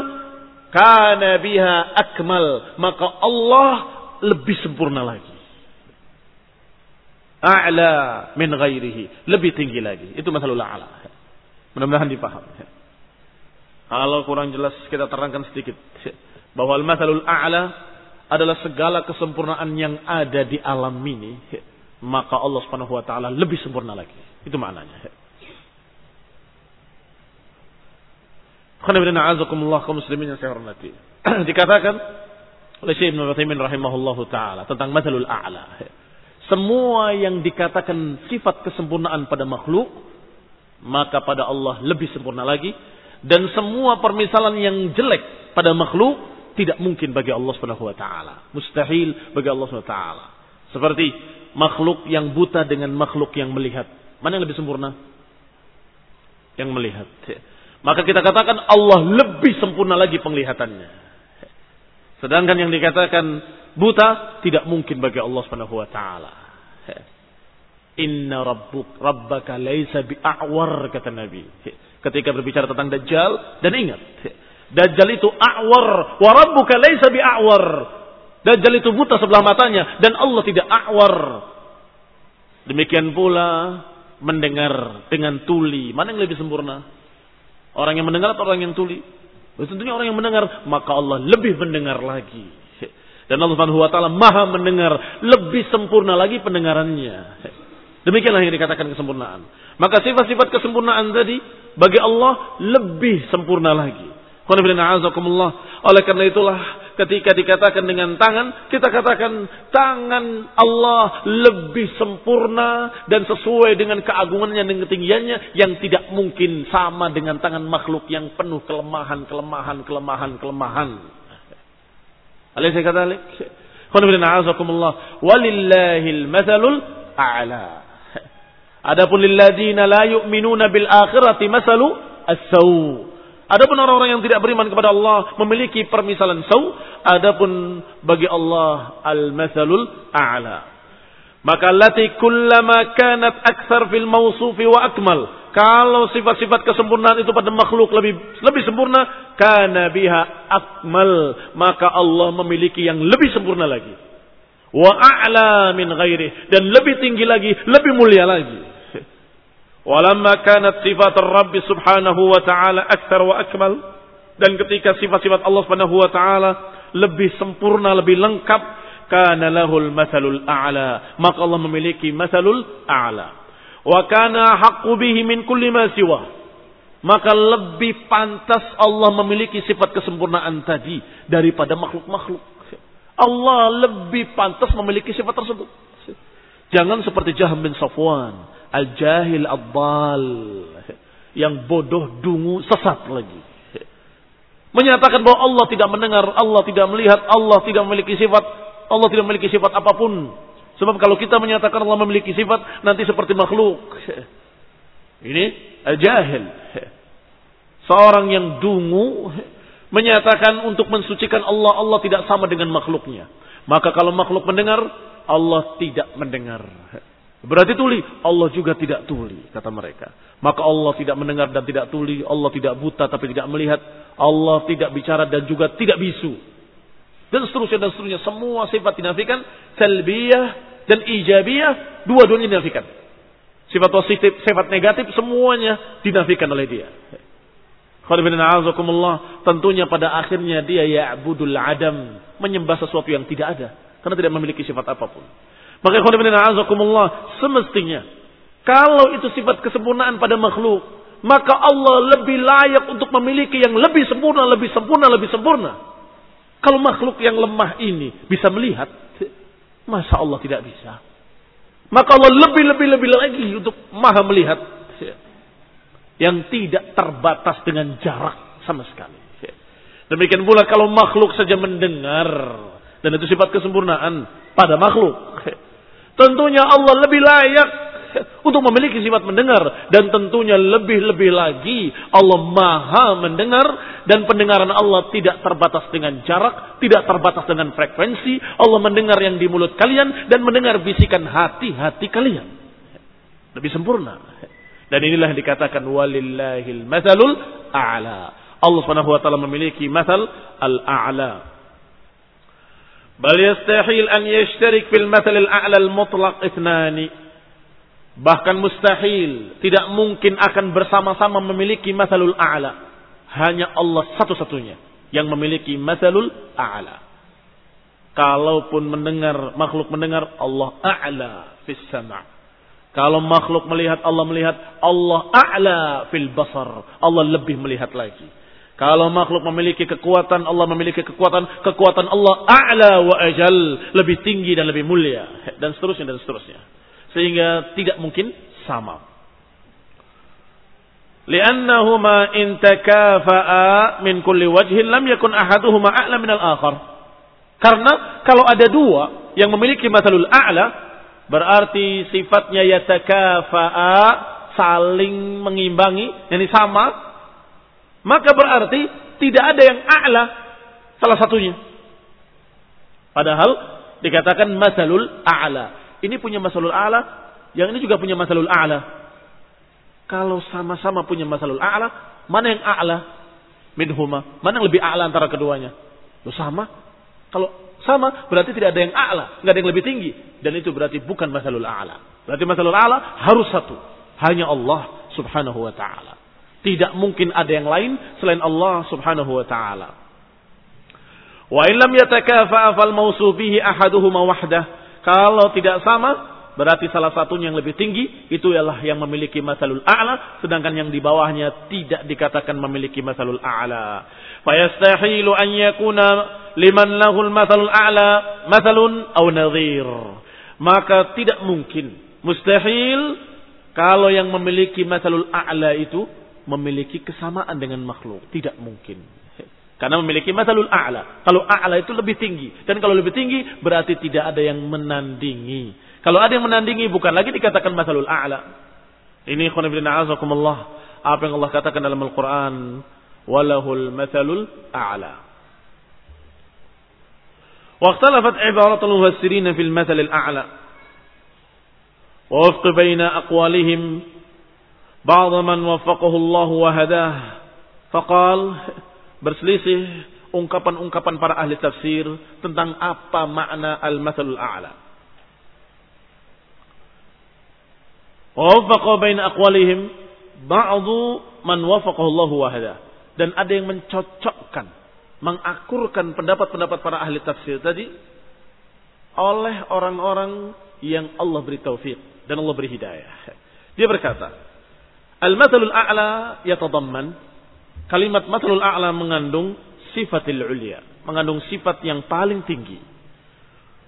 kana biha akmal maka Allah lebih sempurna lagi. A'la min ghairihi lebih tinggi lagi. Itu masalah a'la. Mudah-mudahan dipaham. Kalau kurang jelas kita terangkan sedikit. Bahwa al-masalul a'la adalah segala kesempurnaan yang ada di alam ini maka Allah Subhanahu wa taala lebih sempurna lagi itu maknanya kaum muslimin yang saya hormati. Dikatakan oleh Syekh Ibn Utsaimin rahimahullahu taala tentang mathalul a'la. Semua yang dikatakan sifat kesempurnaan pada makhluk maka pada Allah lebih sempurna lagi dan semua permisalan yang jelek pada makhluk tidak mungkin bagi Allah Subhanahu wa taala. Mustahil bagi Allah Subhanahu wa taala. Seperti makhluk yang buta dengan makhluk yang melihat. Mana yang lebih sempurna? Yang melihat. Maka kita katakan Allah lebih sempurna lagi penglihatannya. Sedangkan yang dikatakan buta tidak mungkin bagi Allah Subhanahu wa taala. Inna rabbuk rabbaka laisa bi'awar kata Nabi. Ketika berbicara tentang Dajjal dan ingat, Dajjal itu a'war wa rabbuka laisa bi'awar. Dajjal itu buta sebelah matanya dan Allah tidak a'war. Demikian pula mendengar dengan tuli. Mana yang lebih sempurna? Orang yang mendengar atau orang yang tuli? Tentunya orang yang mendengar, maka Allah lebih mendengar lagi. Dan Allah Subhanahu wa taala Maha mendengar, lebih sempurna lagi pendengarannya. Demikianlah yang dikatakan kesempurnaan. Maka sifat-sifat kesempurnaan tadi bagi Allah lebih sempurna lagi. Oleh karena itulah ketika dikatakan dengan tangan, kita katakan tangan Allah lebih sempurna dan sesuai dengan keagungannya dan ketinggiannya yang tidak mungkin sama dengan tangan makhluk yang penuh kelemahan, kelemahan, kelemahan, kelemahan. Alaysa kadzalik? Walillahil mathalul a'la. Adapun lilladzina la yu'minuna bil akhirati masalu as-saw. Adapun orang-orang yang tidak beriman kepada Allah memiliki permisalan sau, adapun bagi Allah al-mathalul a'la. Maka lati kullama kanat akthar fil mausufi wa akmal. Kalau sifat-sifat kesempurnaan itu pada makhluk lebih lebih sempurna, kana biha akmal, maka Allah memiliki yang lebih sempurna lagi. Wa a'la min ghairi dan lebih tinggi lagi, lebih mulia lagi. Walamma kanat sifat Rabbi subhanahu wa ta'ala akthar wa akmal. Dan ketika sifat-sifat Allah subhanahu wa ta'ala lebih sempurna, lebih lengkap. Kana lahul mathalul a'la. Maka Allah memiliki mathalul a'la. Wa kana haqqu bihi min kulli ma siwa. Maka lebih pantas Allah memiliki sifat kesempurnaan tadi daripada makhluk-makhluk. Allah lebih pantas memiliki sifat tersebut. Jangan seperti Jaham bin Safwan Al-jahil abbal. Yang bodoh, dungu, sesat lagi. Menyatakan bahwa Allah tidak mendengar, Allah tidak melihat, Allah tidak memiliki sifat, Allah tidak memiliki sifat apa pun. Sebab kalau kita menyatakan Allah memiliki sifat, nanti seperti makhluk. Ini al-jahil. Seorang yang dungu menyatakan untuk mensucikan Allah, Allah tidak sama dengan makhluknya. Maka kalau makhluk mendengar, Allah tidak mendengar. Berarti tuli. Allah juga tidak tuli, kata mereka. Maka Allah tidak mendengar dan tidak tuli. Allah tidak buta tapi tidak melihat. Allah tidak bicara dan juga tidak bisu. Dan seterusnya dan seterusnya. Semua sifat dinafikan. Salbiyah dan ijabiyah. Dua-duanya dinafikan. Sifat positif, sifat negatif semuanya dinafikan oleh dia. Tentunya pada akhirnya dia ya'budul adam. Menyembah sesuatu yang tidak ada. Karena tidak memiliki sifat apa pun. Maka semestinya. Kalau itu sifat kesempurnaan pada makhluk. Maka Allah lebih layak untuk memiliki yang lebih sempurna, lebih sempurna, lebih sempurna. Kalau makhluk yang lemah ini bisa melihat. Masa Allah tidak bisa. Maka Allah lebih-lebih-lebih lagi untuk maha melihat yang tidak terbatas dengan jarak sama sekali. Demikian pula kalau makhluk saja mendengar dan itu sifat kesempurnaan pada makhluk. Tentunya Allah lebih layak untuk memiliki sifat mendengar dan tentunya lebih-lebih lagi Allah Maha mendengar dan pendengaran Allah tidak terbatas dengan jarak, tidak terbatas dengan frekuensi. Allah mendengar yang di mulut kalian dan mendengar bisikan hati-hati kalian. Lebih sempurna. Dan inilah yang dikatakan walillahil mathalul a'la. Allah Subhanahu wa taala memiliki mathal al-a'la. Bal yastahil an yashtarik fil mathal al-a'la al-mutlaq ithnani. Bahkan mustahil, tidak mungkin akan bersama-sama memiliki mathalul a'la. Hanya Allah satu-satunya yang memiliki mathalul a'la. Kalaupun mendengar, makhluk mendengar, Allah a'la fis sama' Kalau makhluk melihat Allah melihat Allah a'la fil basar. Allah lebih melihat lagi. Kalau makhluk memiliki kekuatan, Allah memiliki kekuatan, kekuatan Allah a'la wa ajal, lebih tinggi dan lebih mulia dan seterusnya dan seterusnya. Sehingga tidak mungkin sama. Li'annahuma in takafa'a min kulli wajhin lam yakun ahaduhuma a'la min al-akhar. Karena kalau ada dua yang memiliki masalul a'la, Berarti sifatnya yatakafa'a saling mengimbangi, ini sama. Maka berarti tidak ada yang a'la salah satunya. Padahal dikatakan masalul a'la. Ini punya masalul a'la, yang ini juga punya masalul a'la. Kalau sama-sama punya masalul a'la, mana yang a'la minhuma? Mana yang lebih a'la antara keduanya? Itu sama. Kalau sama, berarti tidak ada yang a'la, nggak ada yang lebih tinggi. Dan itu berarti bukan masalul a'la. Berarti masalul a'la harus satu. Hanya Allah subhanahu wa ta'ala. Tidak mungkin ada yang lain selain Allah subhanahu wa ta'ala. Wa illam yatakafa'a fal mausufihi ahaduhuma wahdah. Kalau tidak sama, berarti salah satunya yang lebih tinggi itu ialah yang memiliki masalul a'la sedangkan yang di bawahnya tidak dikatakan memiliki masalul a'la fayastahilu an yakuna liman lahul masalul a'la masalun aw nadhir maka tidak mungkin mustahil kalau yang memiliki masalul a'la itu memiliki kesamaan dengan makhluk tidak mungkin karena memiliki masalul a'la. Kalau a'la itu lebih tinggi. Dan kalau lebih tinggi berarti tidak ada yang menandingi. Kalau ada yang menandingi bukan lagi dikatakan masalul a'la. Ini khonibina azakumullah. Apa yang Allah katakan dalam Al-Quran. Walahul masalul a'la. واختلفت عبارة المفسرين في المثل الأعلى ووفق بين أقوالهم بعض من وفقه الله وهداه فقال berselisih ungkapan-ungkapan para ahli tafsir tentang apa makna al-mathalul a'la. Wafaqa bain aqwalihim ba'du man wafaqahu Allah wahada. Dan ada yang mencocokkan, mengakurkan pendapat-pendapat para ahli tafsir tadi oleh orang-orang yang Allah beri taufik dan Allah beri hidayah. Dia berkata, Al-mathalul a'la yatadamman kalimat mathalul a'la mengandung sifatil ulia, mengandung sifat yang paling tinggi.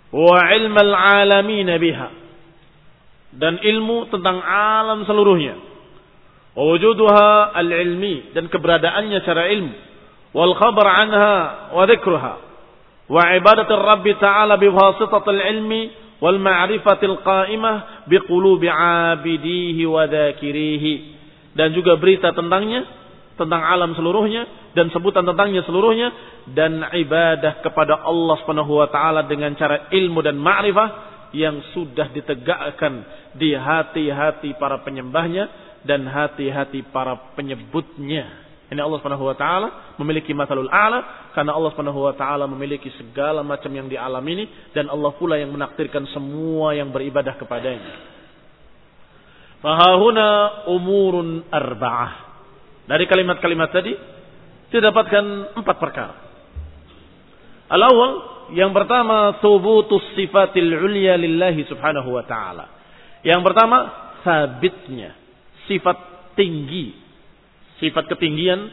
Wa ilmal alamin biha dan ilmu tentang alam seluruhnya. Wujuduha al-ilmi dan keberadaannya secara ilmu. Wal khabar anha wa dhikruha. Wa ibadat Rabb Ta'ala bi wasitatil ilmi bi qulubi 'abidihi wa dzakirihi. Dan juga berita tentangnya, tentang alam seluruhnya dan sebutan tentangnya seluruhnya dan ibadah kepada Allah Subhanahu wa taala dengan cara ilmu dan ma'rifah yang sudah ditegakkan di hati-hati para penyembahnya dan hati-hati para penyebutnya. Ini Allah Subhanahu wa taala memiliki masalul a'la karena Allah Subhanahu wa taala memiliki segala macam yang di alam ini dan Allah pula yang menakdirkan semua yang beribadah kepadanya. Fahahuna umurun arba'ah. Dari kalimat-kalimat tadi didapatkan empat perkara. Al-awwal yang pertama thubutus sifatil ulya lillahi subhanahu wa ta'ala. Yang pertama sabitnya sifat tinggi, sifat ketinggian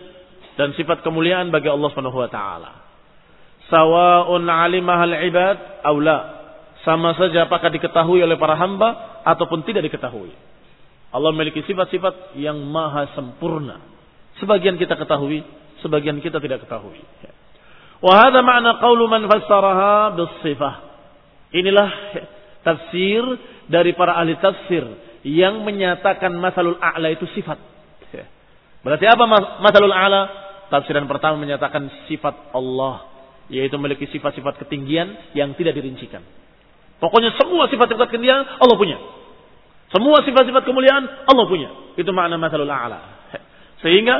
dan sifat kemuliaan bagi Allah Subhanahu wa taala. Sawa'un alimahal ibad aw la. Sama saja apakah diketahui oleh para hamba ataupun tidak diketahui. Allah memiliki sifat-sifat yang maha sempurna. Sebagian kita ketahui, sebagian kita tidak ketahui. Wahada makna qaulu man fassaraha bisifah. Inilah tafsir dari para ahli tafsir yang menyatakan masalul a'la itu sifat. Berarti apa masalul a'la? Tafsiran pertama menyatakan sifat Allah. Yaitu memiliki sifat-sifat ketinggian yang tidak dirincikan. Pokoknya semua sifat-sifat ketinggian Allah punya. Semua sifat-sifat kemuliaan Allah punya. Itu makna masalul a'la. Sehingga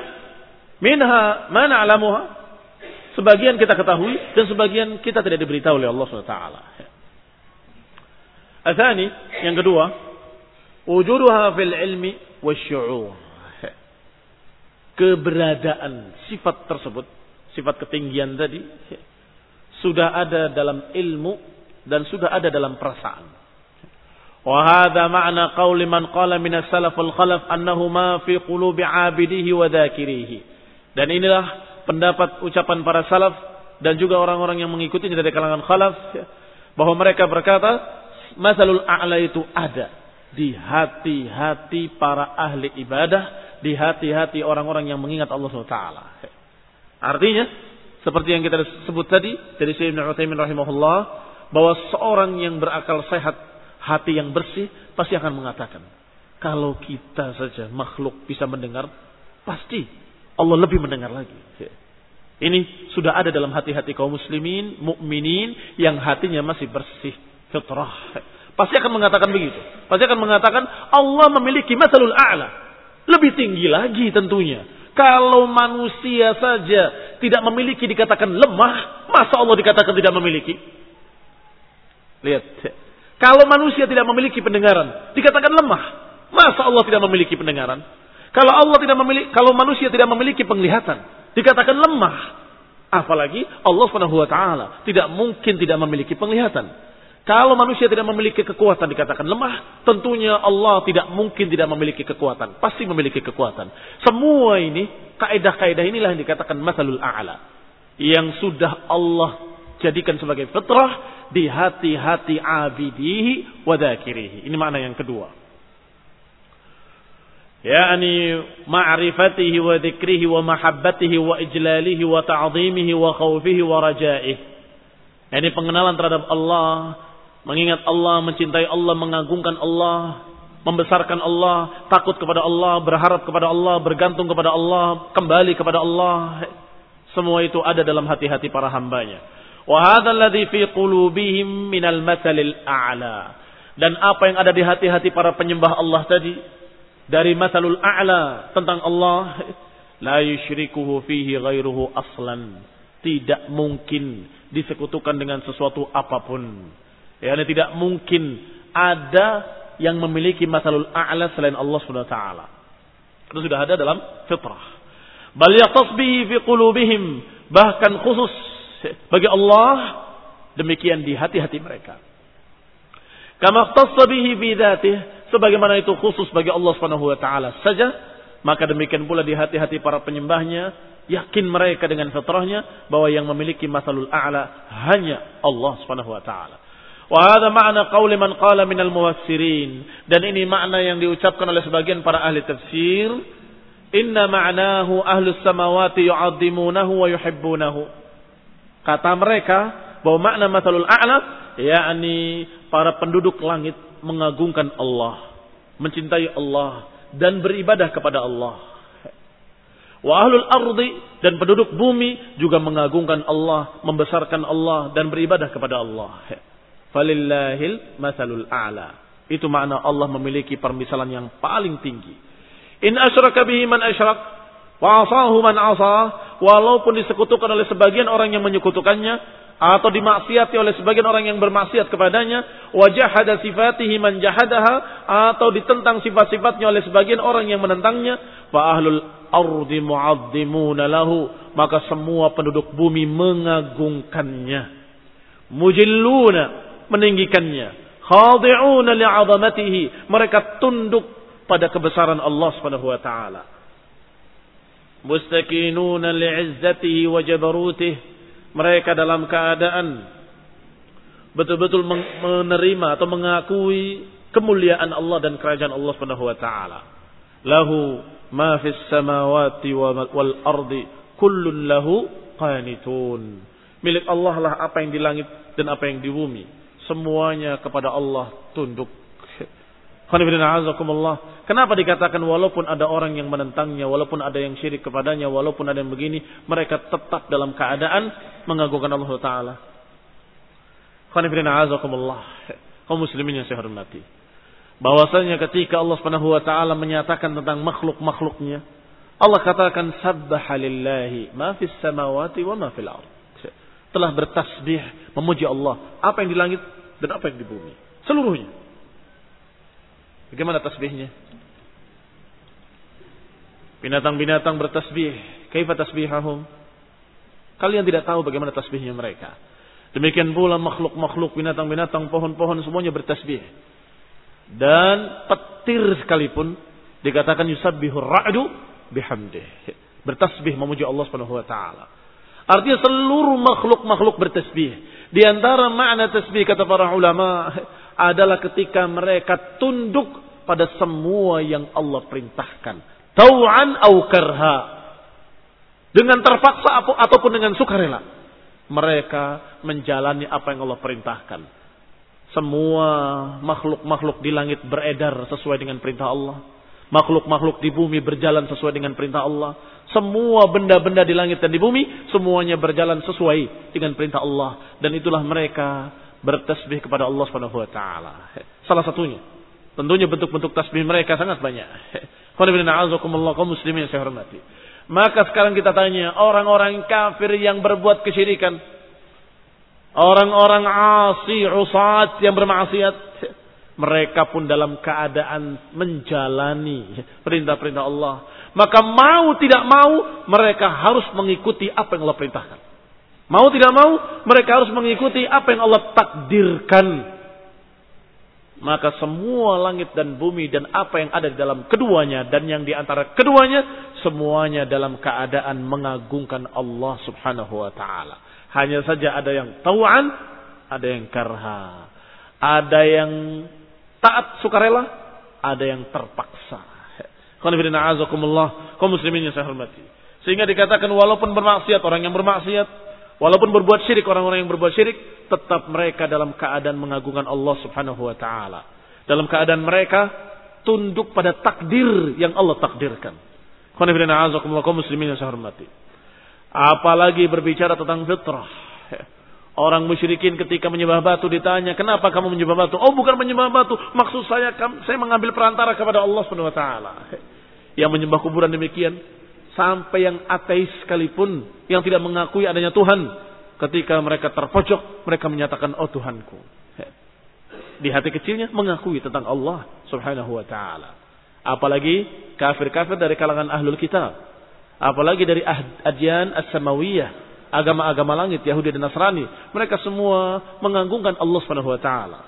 minha mana alamuha Sebagian kita ketahui dan sebagian kita tidak diberitahu oleh Allah SWT. Athani, yang kedua, wujuduha fil ilmi wasyu'ur. Keberadaan sifat tersebut, sifat ketinggian tadi, sudah ada dalam ilmu dan sudah ada dalam perasaan. وهذا معنى قول من قال من السلف والخلف أنه ما في قلوب عابديه وذاكريه dan inilah pendapat ucapan para salaf dan juga orang-orang yang mengikutinya dari kalangan khalaf bahwa mereka berkata masalul a'la itu ada di hati-hati para ahli ibadah, di hati-hati orang-orang yang mengingat Allah SWT. Artinya, seperti yang kita sebut tadi dari Syekh Ibn Utsaimin rahimahullah, bahwa seorang yang berakal sehat, hati yang bersih, pasti akan mengatakan, kalau kita saja makhluk bisa mendengar, pasti Allah lebih mendengar lagi. Ini sudah ada dalam hati-hati kaum muslimin, mukminin yang hatinya masih bersih, fitrah. Pasti akan mengatakan begitu. Pasti akan mengatakan Allah memiliki masalul a'la. Lebih tinggi lagi tentunya. Kalau manusia saja tidak memiliki dikatakan lemah, masa Allah dikatakan tidak memiliki? Lihat. Kalau manusia tidak memiliki pendengaran, dikatakan lemah. Masa Allah tidak memiliki pendengaran? Kalau Allah tidak memiliki, kalau manusia tidak memiliki penglihatan, dikatakan lemah. Apalagi Allah Subhanahu wa taala tidak mungkin tidak memiliki penglihatan. Kalau manusia tidak memiliki kekuatan dikatakan lemah, tentunya Allah tidak mungkin tidak memiliki kekuatan, pasti memiliki kekuatan. Semua ini kaidah-kaidah inilah yang dikatakan masalul a'la yang sudah Allah jadikan sebagai fitrah di hati-hati abidihi wa Ini makna yang kedua yakni ma'rifatihi wa dzikrihi wa mahabbatihi wa ijlalihi wa ta'zimihi wa khawfihi wa rajaih. Ini pengenalan terhadap Allah, mengingat Allah, mencintai Allah, mengagungkan Allah, membesarkan Allah, takut kepada Allah, berharap kepada Allah, bergantung kepada Allah, kembali kepada Allah. Semua itu ada dalam hati-hati para hambanya. Wa hadzal ladzi fi qulubihim minal matsalil a'la. Dan apa yang ada di hati-hati para penyembah Allah tadi? Dari masalul a'la tentang Allah la yusyrikuhu fihi ghairuhu aslan. Tidak mungkin disekutukan dengan sesuatu apa pun. Ya tidak mungkin ada yang memiliki masalul a'la selain Allah Subhanahu wa taala. Itu sudah ada dalam fitrah. Bal yaqtasbihi fi qulubihim bahkan khusus bagi Allah demikian di hati-hati mereka kama bihi bi dzatihi sebagaimana itu khusus bagi Allah Subhanahu wa taala saja, maka demikian pula di hati-hati para penyembahnya, yakin mereka dengan fitrahnya bahwa yang memiliki masalul a'la hanya Allah Subhanahu wa taala. Wa hadha ma'na qauli man qala minal muwassirin dan ini makna yang diucapkan oleh sebagian para ahli tafsir, inna ma'nahu ahlus samawati yu'azzimunahu wa yuhibbunahu. Kata mereka bahwa makna masalul a'la yakni para penduduk langit mengagungkan Allah, mencintai Allah dan beribadah kepada Allah. Wa ahlul ardi dan penduduk bumi juga mengagungkan Allah, membesarkan Allah dan beribadah kepada Allah. Falillahil masalul a'la. Itu makna Allah memiliki permisalan yang paling tinggi. In asyraka bihi man asyrak wa asahu man asah walaupun disekutukan oleh sebagian orang yang menyekutukannya atau dimaksiati oleh sebagian orang yang bermaksiat kepadanya wajah ada sifatihi man jahadaha atau ditentang sifat-sifatnya oleh sebagian orang yang menentangnya fa ahlul ardi mu'azzimuna lahu. Maka semua penduduk bumi mengagungkannya. Mujilluna meninggikannya. Khadi'una li'azamatihi. Mereka tunduk pada kebesaran Allah Subhanahu wa taala mustakinuna li'izzatihi wa jabarutih mereka dalam keadaan betul-betul menerima atau mengakui kemuliaan Allah dan kerajaan Allah Subhanahu wa taala lahu ma fis samawati wal ardi kullun lahu qanitun. Milik Allah lah apa yang di langit dan apa yang di bumi. Semuanya kepada Allah tunduk. Kenapa dikatakan walaupun ada orang yang menentangnya, walaupun ada yang syirik kepadanya, walaupun ada yang begini, mereka tetap dalam keadaan mengagungkan Allah Taala. Kaum muslimin yang saya hormati. Bahwasanya ketika Allah Subhanahu wa taala menyatakan tentang makhluk-makhluknya Allah katakan sabbaha lillahi ma fis samawati wa ma fil telah bertasbih memuji Allah. Apa yang di langit dan apa yang di bumi? Seluruhnya bagaimana tasbihnya binatang-binatang bertasbih kaifa tasbihahum kalian tidak tahu bagaimana tasbihnya mereka demikian pula makhluk-makhluk binatang-binatang pohon-pohon semuanya bertasbih dan petir sekalipun dikatakan yusabbihu ra'du bihamdih. Bertasbih memuji Allah Subhanahu wa taala. Artinya seluruh makhluk-makhluk bertasbih. Di antara makna tasbih kata para ulama adalah ketika mereka tunduk pada semua yang Allah perintahkan. Tau'an au karha. Dengan terpaksa ataupun dengan sukarela. Mereka menjalani apa yang Allah perintahkan semua makhluk-makhluk di langit beredar sesuai dengan perintah Allah. Makhluk-makhluk di bumi berjalan sesuai dengan perintah Allah. Semua benda-benda di langit dan di bumi semuanya berjalan sesuai dengan perintah Allah dan itulah mereka bertasbih kepada Allah Subhanahu wa taala. Salah satunya tentunya bentuk-bentuk tasbih mereka sangat banyak. muslimin saya hormati. Maka sekarang kita tanya orang-orang kafir yang berbuat kesyirikan Orang-orang asi, usat yang bermaksiat. Mereka pun dalam keadaan menjalani perintah-perintah Allah. Maka mau tidak mau mereka harus mengikuti apa yang Allah perintahkan. Mau tidak mau mereka harus mengikuti apa yang Allah takdirkan. Maka semua langit dan bumi dan apa yang ada di dalam keduanya dan yang di antara keduanya semuanya dalam keadaan mengagungkan Allah Subhanahu wa taala. Hanya saja ada yang tau'an, ada yang karha. Ada yang taat sukarela, ada yang terpaksa. kaum muslimin yang saya hormati. Sehingga dikatakan walaupun bermaksiat orang yang bermaksiat, walaupun berbuat syirik orang-orang yang berbuat syirik, tetap mereka dalam keadaan mengagungkan Allah Subhanahu wa taala. Dalam keadaan mereka tunduk pada takdir yang Allah takdirkan. muslimin yang saya hormati. Apalagi berbicara tentang fitrah. Orang musyrikin ketika menyembah batu ditanya, kenapa kamu menyembah batu? Oh bukan menyembah batu, maksud saya saya mengambil perantara kepada Allah Subhanahu wa taala. Yang menyembah kuburan demikian sampai yang ateis sekalipun yang tidak mengakui adanya Tuhan ketika mereka terpojok mereka menyatakan oh Tuhanku. Di hati kecilnya mengakui tentang Allah Subhanahu wa taala. Apalagi kafir-kafir dari kalangan ahlul kitab Apalagi dari adyan as-samawiyah, agama-agama langit Yahudi dan Nasrani, mereka semua menganggungkan Allah Subhanahu wa taala.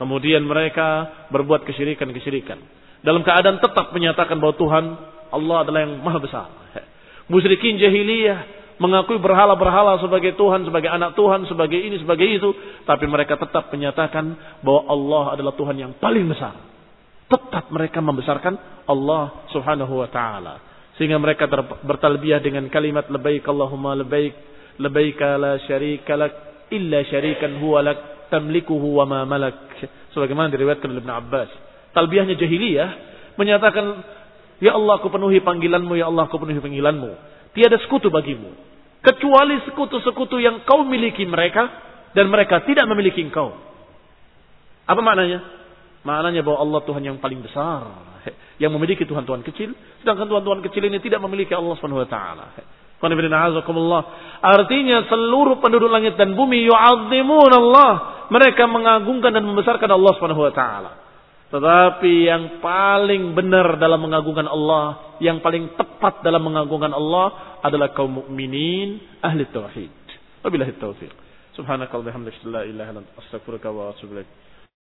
Kemudian mereka berbuat kesyirikan-kesyirikan. Dalam keadaan tetap menyatakan bahwa Tuhan Allah adalah yang maha besar. Musyrikin jahiliyah mengakui berhala-berhala sebagai Tuhan, sebagai anak Tuhan, sebagai ini, sebagai itu. Tapi mereka tetap menyatakan bahwa Allah adalah Tuhan yang paling besar. Tetap mereka membesarkan Allah subhanahu wa ta'ala. Sehingga mereka bertalbiyah dengan kalimat lebaik Allahumma lebaik lebaik la syarika lak illa syarikan huwa lak tamlikuhu wa ma malak. Sebagaimana diriwayatkan oleh Ibn Abbas. Talbiyahnya jahiliyah menyatakan Ya Allah aku penuhi panggilanmu, Ya Allah aku penuhi panggilanmu. Tiada sekutu bagimu. Kecuali sekutu-sekutu yang kau miliki mereka dan mereka tidak memiliki engkau. Apa maknanya? Maknanya bahwa Allah Tuhan yang paling besar yang memiliki tuhan-tuhan kecil, sedangkan tuhan-tuhan kecil ini tidak memiliki Allah taala. Artinya seluruh penduduk langit dan bumi Allah. Mereka mengagungkan dan membesarkan Allah wa taala. Tetapi yang paling benar dalam mengagungkan Allah, yang paling tepat dalam mengagungkan Allah adalah kaum mukminin ahli tauhid. Wabillahi taufiq. Subhanakallahumma la ilaha illa anta astaghfiruka wa atubu ilaik.